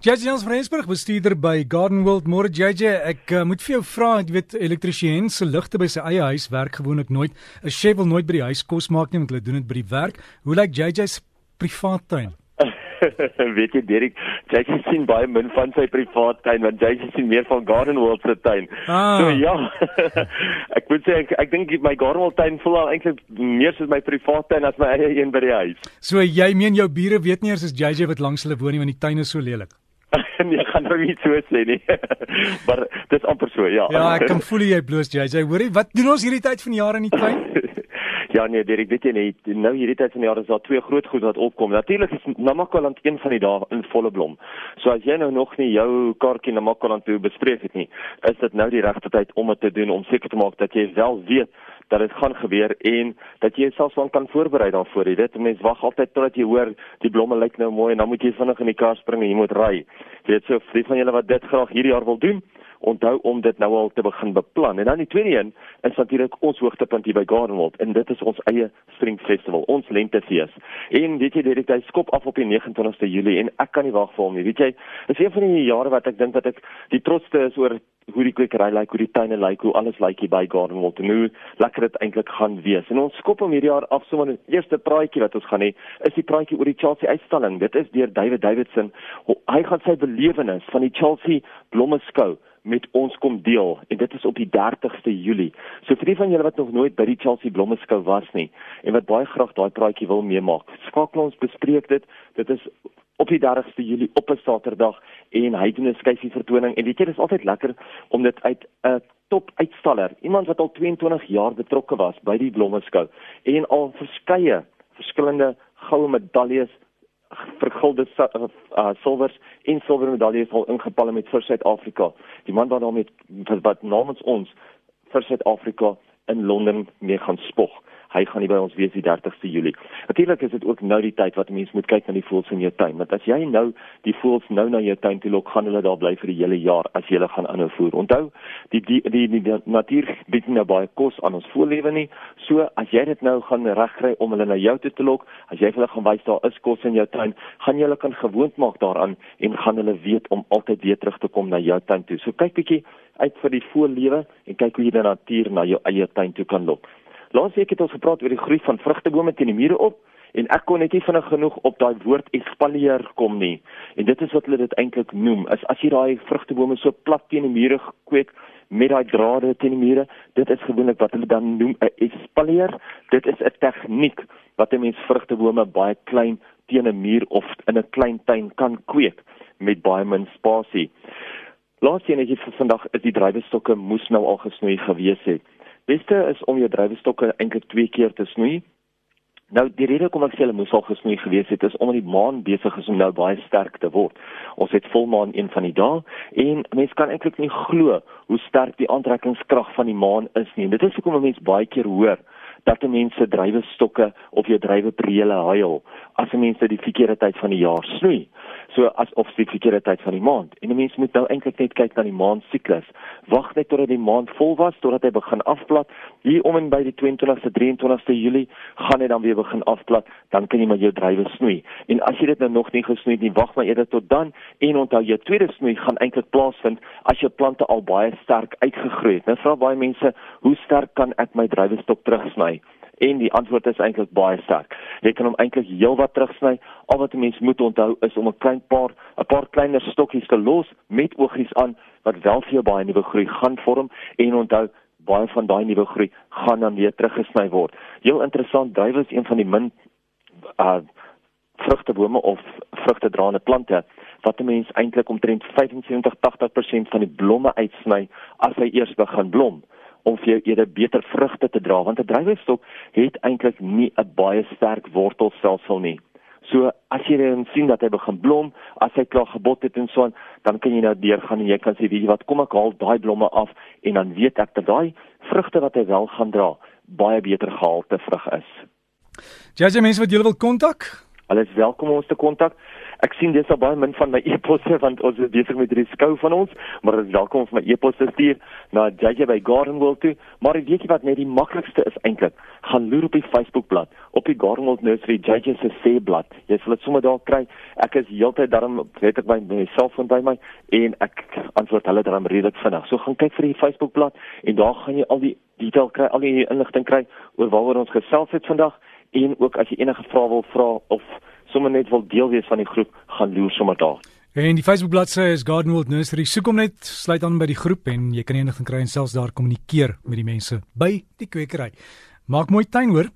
JJ Jans Vreesburg, bestuurder by Garden World More JJ, ek uh, moet vir jou vra, ek weet elektriesien se ligte by sy eie huis werk gewoonlik nooit. 'n Chef wil nooit by die huis kos maak nie, want hulle doen dit by die werk. Hoe lyk JJ se privaat tuin? weet jy Derek, JJ sien baie min van sy privaat tuin, want JJ sien meer van Garden World se tuin. Ah. So ja. ek moet sê ek, ek dink my Garden World tuin voel al eintlik meer soos my privaat tuin as my eie een by die huis. So jy meen jou bure weet nie eers as JJ wat langs hulle woon nie, want die tuin is so lelik. nee, ek gaan nou nie so sê nie. maar dit is amper so, ja. Ja, ek kan voel jy bloos JJ. Hoorie, wat doen ons hierdie tyd van die jaar in die tuin? ja nee, Derek, weet jy nie, nou hierdie tyd van die jaar is daar twee groot goed wat opkom. Natuurlik is Namakwaland een van die dae in volle blom. So as jy nou nog nie jou kaartjie Namakwaland toe bespreek het nie, is dit nou die regte tyd om dit te doen om seker te maak dat jy wel weet dat dit gaan gebeur en dat jy jouself van kan voorberei daarvoor. Jy weet, mense wag altyd totdat jy hoor die blomme lyk nou mooi en dan moet jy vinnig in die kar spring en jy moet ry. Jy weet so, vir van julle wat dit graag hierdie jaar wil doen, onthou om dit nou al te begin beplan. En dan die tweede een is natuurlik ons hoogtepunt hier by Gardenwold en dit is ons eie Spring Festival, ons lentefees. En weet jy, dit hy skop af op die 29ste Julie en ek kan nie wag vir hom nie. Weet jy, is een van die jare wat ek dink dat ek die trotste is oor hoe die kwekery lyk, hoe die tuine lyk, hoe alles lyk hier by Gardenwold en hoe lekker dit eintlik gaan wees. En ons skop hom hierdie jaar af sommer die eerste praatjie wat ons gaan hê, is die praatjie oor die Chelsea uitstalling. Dit is deur David Davidson. Hy gaan sy belewenis van die Chelsea blommeskou met ons kom deel en dit is op die 30ste Julie. So vir die van julle wat nog nooit by die Chelsea Blommeskou was nie en wat baie graag daai praatjie wil meemaak, skakel ons bespreek dit. Dit is op die 30ste Julie op 'n Saterdag en hy doen 'n skyfie vertoning en weet jy dis altyd lekker om dit uit 'n top uitstaller, iemand wat al 22 jaar betrokke was by die Blommeskou en al verskeie verskillende goue medaljes vergulde uh, silwers en silwer medaljes al ingepalle met vir Suid-Afrika. Die man wat daarmee wat namens ons vir Suid-Afrika in Londen mee gaan spog hy gaan nie by ons wees die 30ste Julie. Natuurlik is dit ook nou die tyd wat mense moet kyk na die voëls in jou tuin, want as jy nou die voëls nou na jou tuin toe lok, gaan hulle daar bly vir die hele jaar as jy hulle gaan aanhou voer. Onthou, die die die, die, die natuur bied nie nou baie kos aan ons voëllewe nie. So as jy dit nou gaan regkry om hulle na jou toe te lok, as jy hulle gaan wys daar is kos in jou tuin, gaan jy hulle kan gewoond maak daaraan en gaan hulle weet om altyd weer terug te kom na jou tuin toe. So kyk bietjie uit vir die voëllewe en kyk hoe jy die natuur na jou eie tuin toe kan lok. Laasweek het ons gepraat oor die groei van vrugtebome teen die mure op en ek kon net nie vinnig genoeg op daai woord espalier kom nie. En dit is wat hulle dit eintlik noem. Is as jy daai vrugtebome so plat teen die mure kweek met daai drade teen die mure, dit is gewoonlik wat hulle dan noem 'n espalier. Dit is 'n tegniek wat 'n mens vrugtebome baie klein teen 'n muur of in 'n klein tuin kan kweek met baie min spasie. Laaste enetjie vir vandag is die drywestokke moes nou al gesnoei gewees het beste is om jou drywestokke eintlik twee keer te snoei. Nou die rede kom ek sê hulle moes al gesnoei gewees het is omdat die maan besig is om nou baie sterk te word. Ons het volmaan een van die dae en mense kan eintlik nie glo hoe sterk die aantrekkingskrag van die maan is nie. Dit is hoekom mense baie keer hoor dat mense drywestokke of jou dryweprele huil as mense die verkeerde tyd van die jaar snoei so as of die verkeerde tyd van die maand. En 'n mens moet nou eintlik net kyk na die maand siklus. Wag net totdat die maand vol was, totdat hy begin afplat. Hier om en by die 22ste, 23ste Julie gaan hy dan weer begin afplat, dan kan jy maar jou drywe snoei. En as jy dit nou nog nie gesnoei het nie, wag maar eerder tot dan en onthou jou tweede snoei gaan eintlik plaasvind as jou plante al baie sterk uitgegroei het. Nou vra baie mense, hoe sterk kan ek my drywestok terugsny? En die antwoord is eintlik baie sterk. Jy kan hom eintlik heelwat terugsny. Al wat 'n mens moet onthou is om 'n klein paar 'n paar kleiner stokkies te los met oogies aan wat wel vir jou baie nuwe groei gaan vorm en onthou baie van daai nuwe groei gaan dan weer teruggesny word. Heel interessant, duiwel is een van die min uh vrugtebome of vrugtedraende plante wat 'n mens eintlik omtrent 75-80% van die blomme uitsny as hy eers begin blom om vir jou eerder beter vrugte te dra want 'n druiwestok het eintlik nie 'n baie sterk wortelstelsel nie. So as jy dan sien dat hy begin blom, as hy klaar gebot het en so aan, dan kan jy nou deurgaan en jy kan sê weet jy wat, kom ek haal daai blomme af en dan weet ek dat daai vrugte wat hy wel gaan dra, baie beter gehalte vrug is. Jy jy mense wat jy wil kontak? Hulle is welkom om ons te kontak. Ek sien dis al baie min van my e-posse want ons is besig met hierdie skou van ons, maar as welkom om my e-posse stuur na JJ by Gardenwold toe. Maar weet jy wat net die maklikste is eintlik. Gaan loer op die Facebookblad, op die Gardenwold Nursery JJ se sê blad. Jy sal dit sommer daar kry. Ek is heeltyd daarom weet ek my my selfoon by my en ek antwoord hulle daarom redelik vinnig. So gaan kyk vir die Facebookblad en daar gaan jy al die detail kry, al die inligting kry oor waaroor ons gesels het vandag en ook as jy enige vrae wil vra of sommer net wil deel wees van die groep, gaan loer sommer daar. En die Facebook bladsy is Gardenwold Nursery. Soek hom net, sluit aan by die groep en jy kan enige kry en selfs daar kommunikeer met die mense by die kwekery. Maak mooi tuin hoor.